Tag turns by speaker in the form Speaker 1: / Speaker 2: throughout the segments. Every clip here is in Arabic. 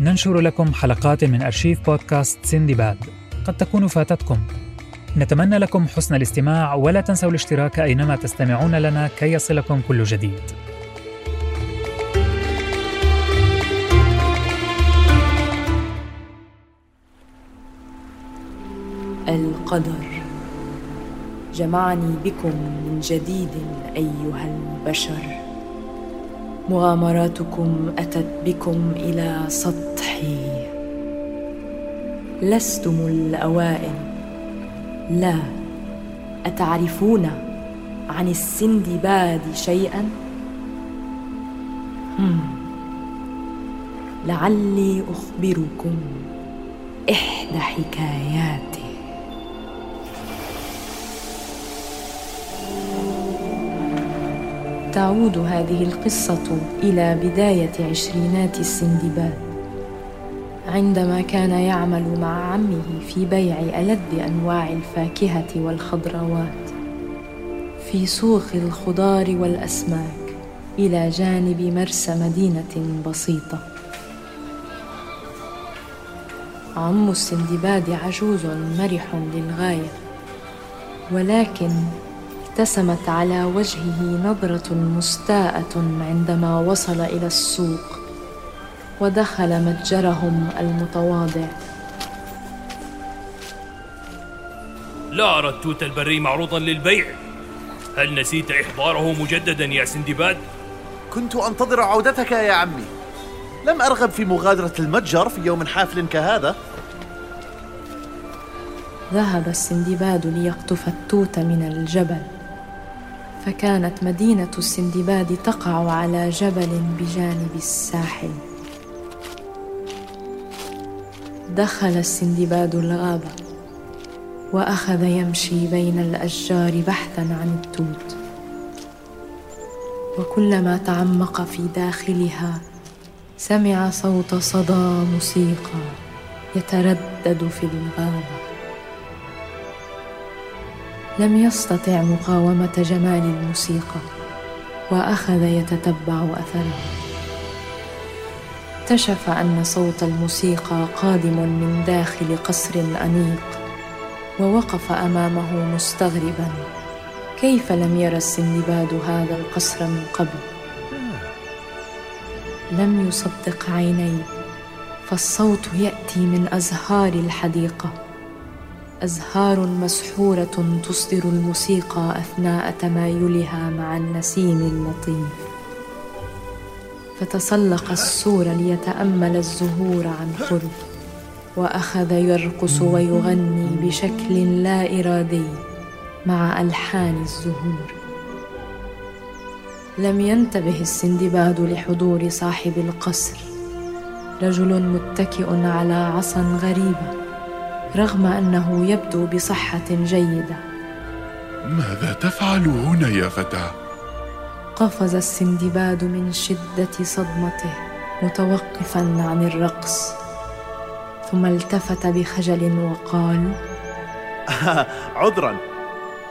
Speaker 1: ننشر لكم حلقات من أرشيف بودكاست سندباد قد تكون فاتتكم. نتمنى لكم حسن الاستماع ولا تنسوا الاشتراك أينما تستمعون لنا كي يصلكم كل جديد.
Speaker 2: القدر. جمعني بكم من جديد أيها البشر. مغامراتكم أتت بكم إلى سطحي. لستم الأوائل. لا أتعرفون عن السندباد شيئا؟ هم. لعلي أخبركم إحدى حكاياته تعود هذه القصة إلى بداية عشرينات السندباد عندما كان يعمل مع عمه في بيع ألذ أنواع الفاكهة والخضروات في سوق الخضار والأسماك إلى جانب مرسى مدينة بسيطة. عم السندباد عجوز مرح للغاية ولكن ابتسمت على وجهه نظرة مستاءة عندما وصل إلى السوق ودخل متجرهم المتواضع.
Speaker 3: لا أرى التوت البري معروضا للبيع. هل نسيت إحضاره مجددا يا سندباد؟
Speaker 4: كنت أنتظر عودتك يا عمي. لم أرغب في مغادرة المتجر في يوم حافل كهذا.
Speaker 2: ذهب السندباد ليقطف التوت من الجبل. فكانت مدينة السندباد تقع على جبل بجانب الساحل. دخل السندباد الغابة وأخذ يمشي بين الأشجار بحثا عن التوت. وكلما تعمق في داخلها سمع صوت صدى موسيقى يتردد في الغابة. لم يستطع مقاومة جمال الموسيقى وأخذ يتتبع اثرها اكتشف أن صوت الموسيقى قادم من داخل قصر أنيق ووقف أمامه مستغربا. كيف لم ير السندباد هذا القصر من قبل؟ لم يصدق عينيه فالصوت يأتي من أزهار الحديقة. أزهار مسحورة تصدر الموسيقى أثناء تمايلها مع النسيم اللطيف فتسلق السور ليتأمل الزهور عن قرب وأخذ يرقص ويغني بشكل لا إرادي مع ألحان الزهور. لم ينتبه السندباد لحضور صاحب القصر رجل متكئ على عصا غريبه رغم أنه يبدو بصحة جيدة.
Speaker 5: ماذا تفعل هنا يا فتى؟
Speaker 2: قفز السندباد من شدة صدمته متوقفا عن الرقص. ثم التفت بخجل وقال
Speaker 4: عذرا.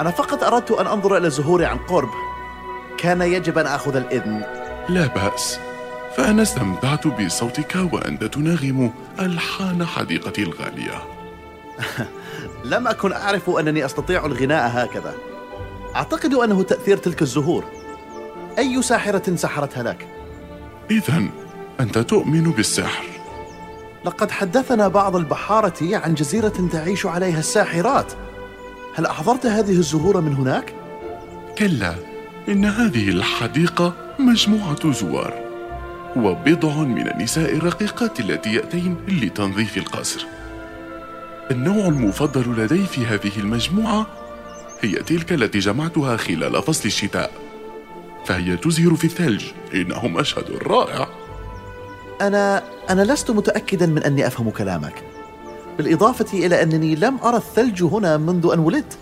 Speaker 4: أنا فقط أردت أن أنظر إلى الزهور عن قرب. كان يجب أن آخذ الإذن.
Speaker 5: لا بأس. فأنا استمتعت بصوتك وأنت تناغم ألحان حديقتي الغالية.
Speaker 4: لم أكن أعرف أنني أستطيع الغناء هكذا. أعتقد أنه تأثير تلك الزهور. أي ساحرة سحرتها لك؟
Speaker 5: إذا أنت تؤمن بالسحر.
Speaker 4: لقد حدثنا بعض البحارة عن جزيرة تعيش عليها الساحرات. هل أحضرت هذه الزهور من هناك؟
Speaker 5: كلا إن هذه الحديقة مجموعة زوار وبضع من النساء الرقيقات التي يأتين لتنظيف القصر. النوع المفضل لدي في هذه المجموعة هي تلك التي جمعتها خلال فصل الشتاء فهي تزهر في الثلج. إنه مشهد رائع.
Speaker 4: أنا أنا لست متأكدا من أني أفهم كلامك. بالإضافة إلى أنني لم أرى الثلج هنا منذ أن ولدت.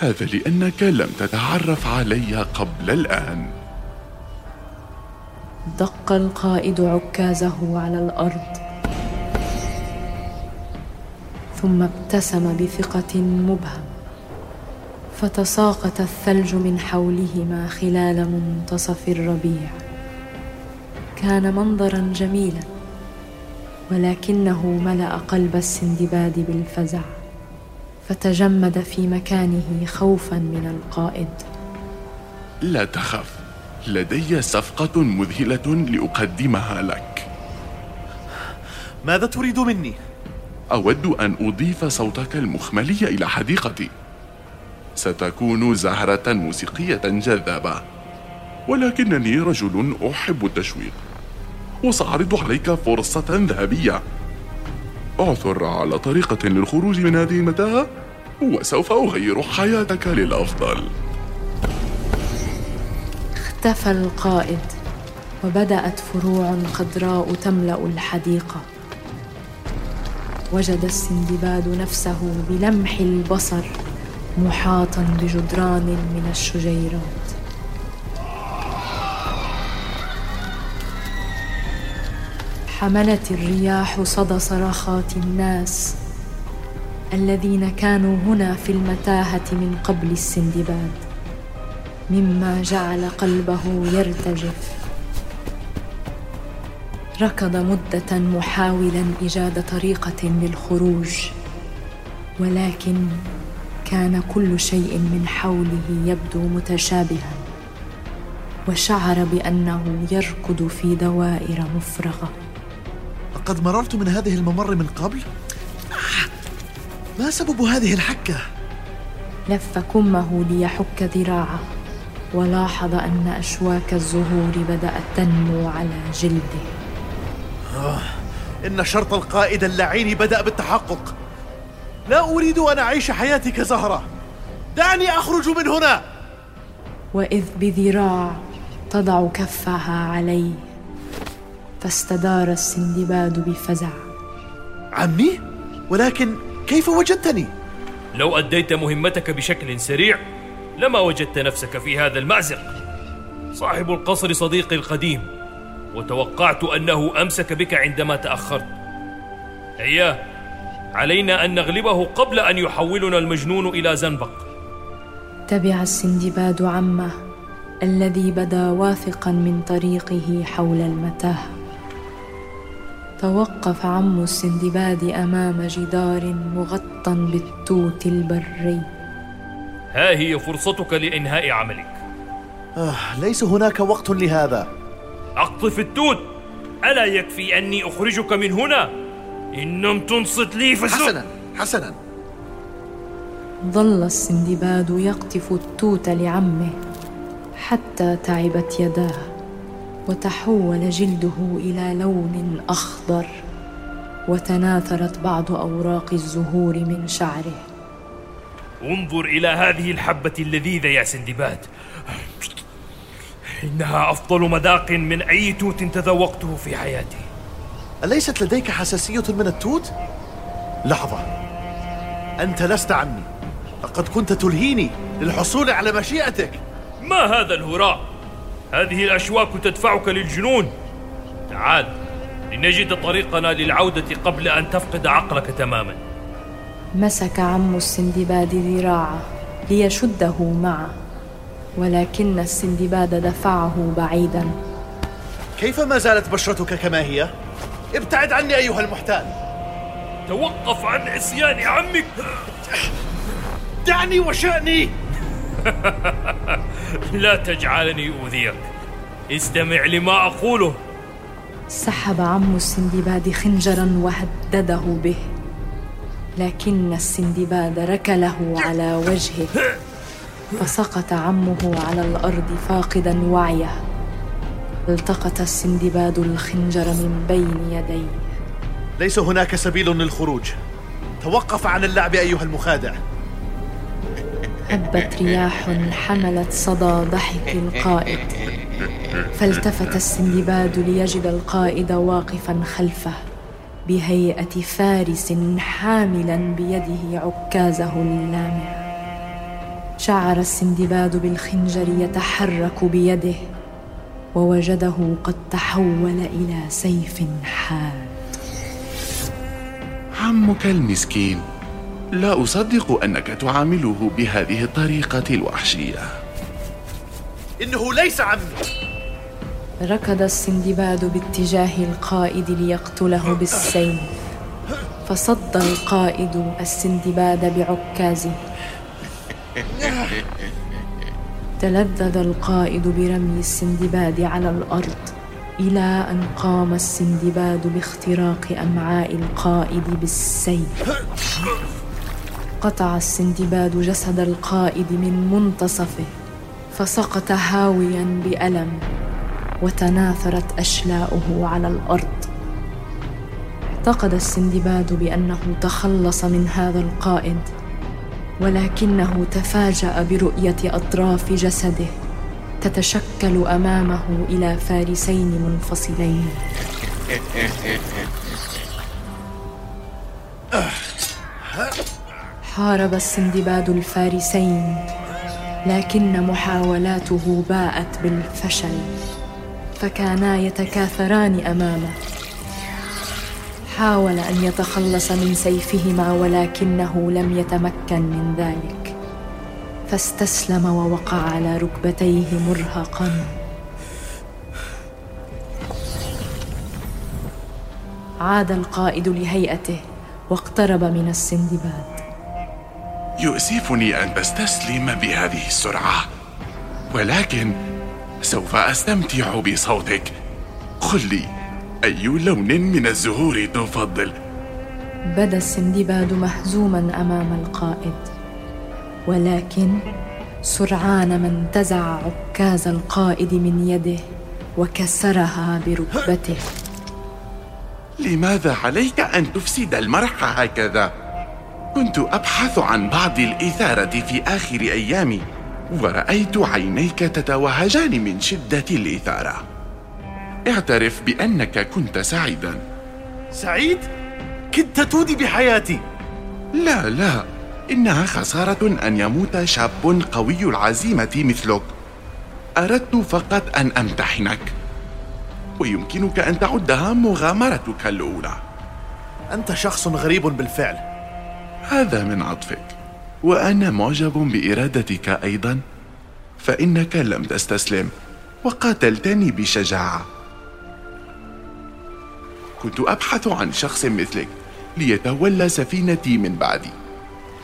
Speaker 5: هذا لأنك لم تتعرف علي قبل الآن.
Speaker 2: دق القائد عكازه على الأرض. ثم ابتسم بثقة مبهم فتساقط الثلج من حولهما خلال منتصف الربيع. كان منظرا جميلا ولكنه ملأ قلب السندباد بالفزع فتجمد في مكانه خوفا من القائد.
Speaker 5: لا تخف لدي صفقة مذهلة لأقدمها لك.
Speaker 4: ماذا تريد مني؟
Speaker 5: أود أن أضيف صوتك المخملي إلى حديقتي. ستكون زهرة موسيقية جذابة. ولكنني رجل أحب التشويق. وسأعرض عليك فرصة ذهبية. أعثر على طريقة للخروج من هذه المتاهة وسوف أغير حياتك للأفضل.
Speaker 2: اختفى القائد وبدأت فروع خضراء تملأ الحديقة. وجد السندباد نفسه بلمح البصر محاطا بجدران من الشجيرات. حملت الرياح صدى صرخات الناس الذين كانوا هنا في المتاهة من قبل السندباد مما جعل قلبه يرتجف. ركض مدة محاولا إيجاد طريقة للخروج ولكن كان كل شيء من حوله يبدو متشابها وشعر بأنه يركض في دوائر مفرغة.
Speaker 4: لقد مررت من هذه الممر من قبل؟ ما سبب هذه الحكة؟
Speaker 2: لف كمه ليحك ذراعه ولاحظ أن أشواك الزهور بدأت تنمو على جلده.
Speaker 4: آه، إن شرط القائد اللعين بدأ بالتحقق. لا أريد أن أعيش حياتي كزهرة. دعني أخرج من هنا.
Speaker 2: وإذ بذراع تضع كفها عليه فاستدار السندباد بفزع.
Speaker 4: عمي ولكن كيف وجدتني؟
Speaker 3: لو أديت مهمتك بشكل سريع لما وجدت نفسك في هذا المأزق. صاحب القصر صديقي القديم. وتوقعت أنه أمسك بك عندما تأخرت. هيا علينا أن نغلبه قبل أن يحولنا المجنون إلى زنبق.
Speaker 2: تبع السندباد عمه الذي بدا واثقا من طريقه حول المتاهة. توقف عم السندباد أمام جدار مغطى بالتوت البري.
Speaker 3: ها هي فرصتك لإنهاء عملك.
Speaker 4: آه ليس هناك وقت لهذا.
Speaker 3: أقطف التوت. ألا يكفي أني أخرجك من هنا؟ إن لم تنصت لي فسوء
Speaker 4: حسنا حسنا.
Speaker 2: ظل السندباد يقطف التوت لعمه حتى تعبت يداه وتحول جلده إلى لون أخضر وتناثرت بعض أوراق الزهور من شعره.
Speaker 3: انظر إلى هذه الحبة اللذيذة يا سندباد. إنها أفضل مذاق من أي توت تذوقته في حياتي.
Speaker 4: أليست لديك حساسية من التوت؟ لحظة. أنت لست عمي لقد كنت تلهيني للحصول على مشيئتك.
Speaker 3: ما هذا الهراء؟ هذه الأشواك تدفعك للجنون. تعال لنجد طريقنا للعودة قبل أن تفقد عقلك تماما.
Speaker 2: مسك عم السندباد ذراعه ليشده معه. ولكن السندباد دفعه بعيدا.
Speaker 4: كيف ما زالت بشرتك كما هي؟ ابتعد عني أيها المحتال.
Speaker 3: توقف عن عصيان عمك.
Speaker 4: دعني وشأني.
Speaker 3: لا تجعلني أوذيك استمع لما أقوله.
Speaker 2: سحب عم السندباد خنجرا وهدده به لكن السندباد ركله على وجهه. فسقط عمه على الأرض فاقدا وعيه. التقط السندباد الخنجر من بين يديه.
Speaker 4: ليس هناك سبيل للخروج. توقف عن اللعب أيها المخادع.
Speaker 2: هبت رياح حملت صدى ضحك القائد. فالتفت السندباد ليجد القائد واقفا خلفه بهيئة فارس حاملا بيده عكازه اللامع. شعر السندباد بالخنجر يتحرك بيده ووجده قد تحول إلى سيف حاد.
Speaker 5: عمك المسكين لا أصدق أنك تعامله بهذه الطريقة الوحشية.
Speaker 4: إنه ليس عمي.
Speaker 2: ركض السندباد باتجاه القائد ليقتله بالسيف فصد القائد السندباد بعكازه. تلذذ القائد برمي السندباد على الأرض إلى أن قام السندباد باختراق أمعاء القائد بالسيف. قطع السندباد جسد القائد من منتصفه فسقط هاويا بألم وتناثرت أشلاؤه على الأرض. اعتقد السندباد بأنه تخلص من هذا القائد. ولكنه تفاجأ برؤية أطراف جسده تتشكل أمامه إلى فارسين منفصلين. حارب السندباد الفارسين لكن محاولاته باءت بالفشل فكانا يتكاثران أمامه. حاول أن يتخلص من سيفهما ولكنه لم يتمكن من ذلك. فاستسلم ووقع على ركبتيه مرهقا. عاد القائد لهيئته واقترب من السندباد.
Speaker 5: يؤسفني أن تستسلم بهذه السرعة ولكن سوف أستمتع بصوتك. قل لي. أي لون من الزهور تفضل؟
Speaker 2: بدا السندباد مهزوما أمام القائد ولكن سرعان ما انتزع عكاز القائد من يده وكسرها بركبته.
Speaker 5: لماذا عليك أن تفسد المرح هكذا؟ كنت أبحث عن بعض الإثارة في آخر أيامي ورأيت عينيك تتوهجان من شدة الإثارة. اعترف بأنك كنت سعيدا.
Speaker 4: سعيد؟ كدت تودي بحياتي.
Speaker 5: لا لا. إنها خسارة أن يموت شاب قوي العزيمة مثلك. أردت فقط أن أمتحنك. ويمكنك أن تعدها مغامرتك الأولى.
Speaker 4: أنت شخص غريب بالفعل.
Speaker 5: هذا من عطفك. وأنا معجب بإرادتك أيضا. فإنك لم تستسلم وقاتلتني بشجاعة. كنت أبحث عن شخص مثلك ليتولى سفينتي من بعدي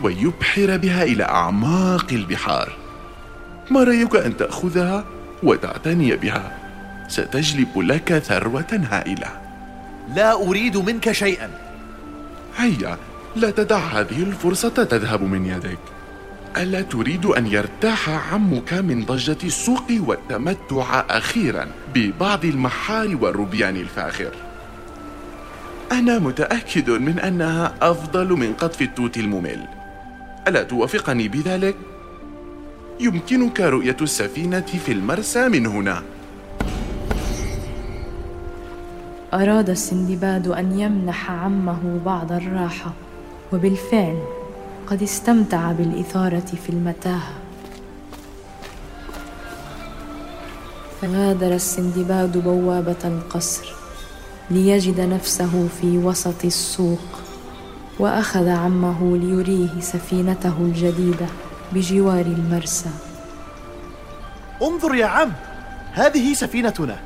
Speaker 5: ويبحر بها إلى أعماق البحار. ما رأيك أن تأخذها وتعتني بها؟ ستجلب لك ثروة هائلة.
Speaker 4: لا أريد منك شيئا.
Speaker 5: هيا لا تدع هذه الفرصة تذهب من يدك. ألا تريد أن يرتاح عمك من ضجة السوق والتمتع أخيرا ببعض المحار والروبيان الفاخر؟ أنا متأكد من أنها أفضل من قطف التوت الممل. ألا توافقني بذلك؟ يمكنك رؤية السفينة في المرسى من هنا.
Speaker 2: أراد السندباد أن يمنح عمه بعض الراحة وبالفعل قد استمتع بالإثارة في المتاهة. فغادر السندباد بوابة القصر. ليجد نفسه في وسط السوق وأخذ عمه ليريه سفينته الجديدة بجوار المرسى.
Speaker 4: انظر يا عم هذه سفينتنا.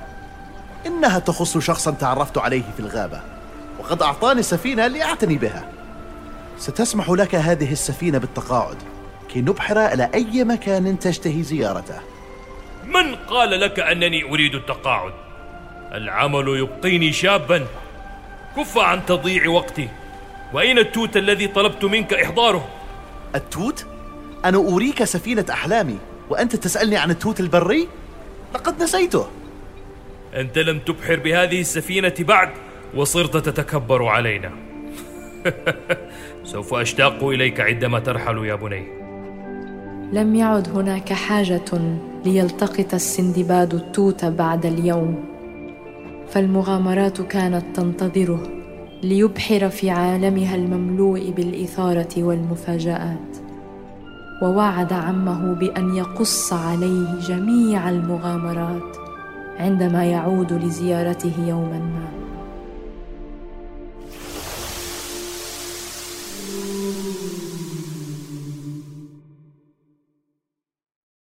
Speaker 4: إنها تخص شخصا تعرفت عليه في الغابة وقد أعطاني السفينه لأعتني بها. ستسمح لك هذه السفينة بالتقاعد كي نبحر إلى أي مكان تشتهي زيارته.
Speaker 3: من قال لك أنني أريد التقاعد؟ العمل يبقيني شابا كف عن تضييع وقتي وأين التوت الذي طلبت منك إحضاره؟
Speaker 4: التوت؟ أنا أريك سفينة أحلامي وأنت تسألني عن التوت البري؟ لقد نسيته
Speaker 3: أنت لم تبحر بهذه السفينة بعد وصرت تتكبر علينا سوف أشتاق إليك عندما ترحل يا بني
Speaker 2: لم يعد هناك حاجة ليلتقط السندباد التوت بعد اليوم فالمغامرات كانت تنتظره ليبحر في عالمها المملوء بالإثارة والمفاجآت. ووعد عمه بأن يقص عليه جميع المغامرات عندما يعود لزيارته يوما ما.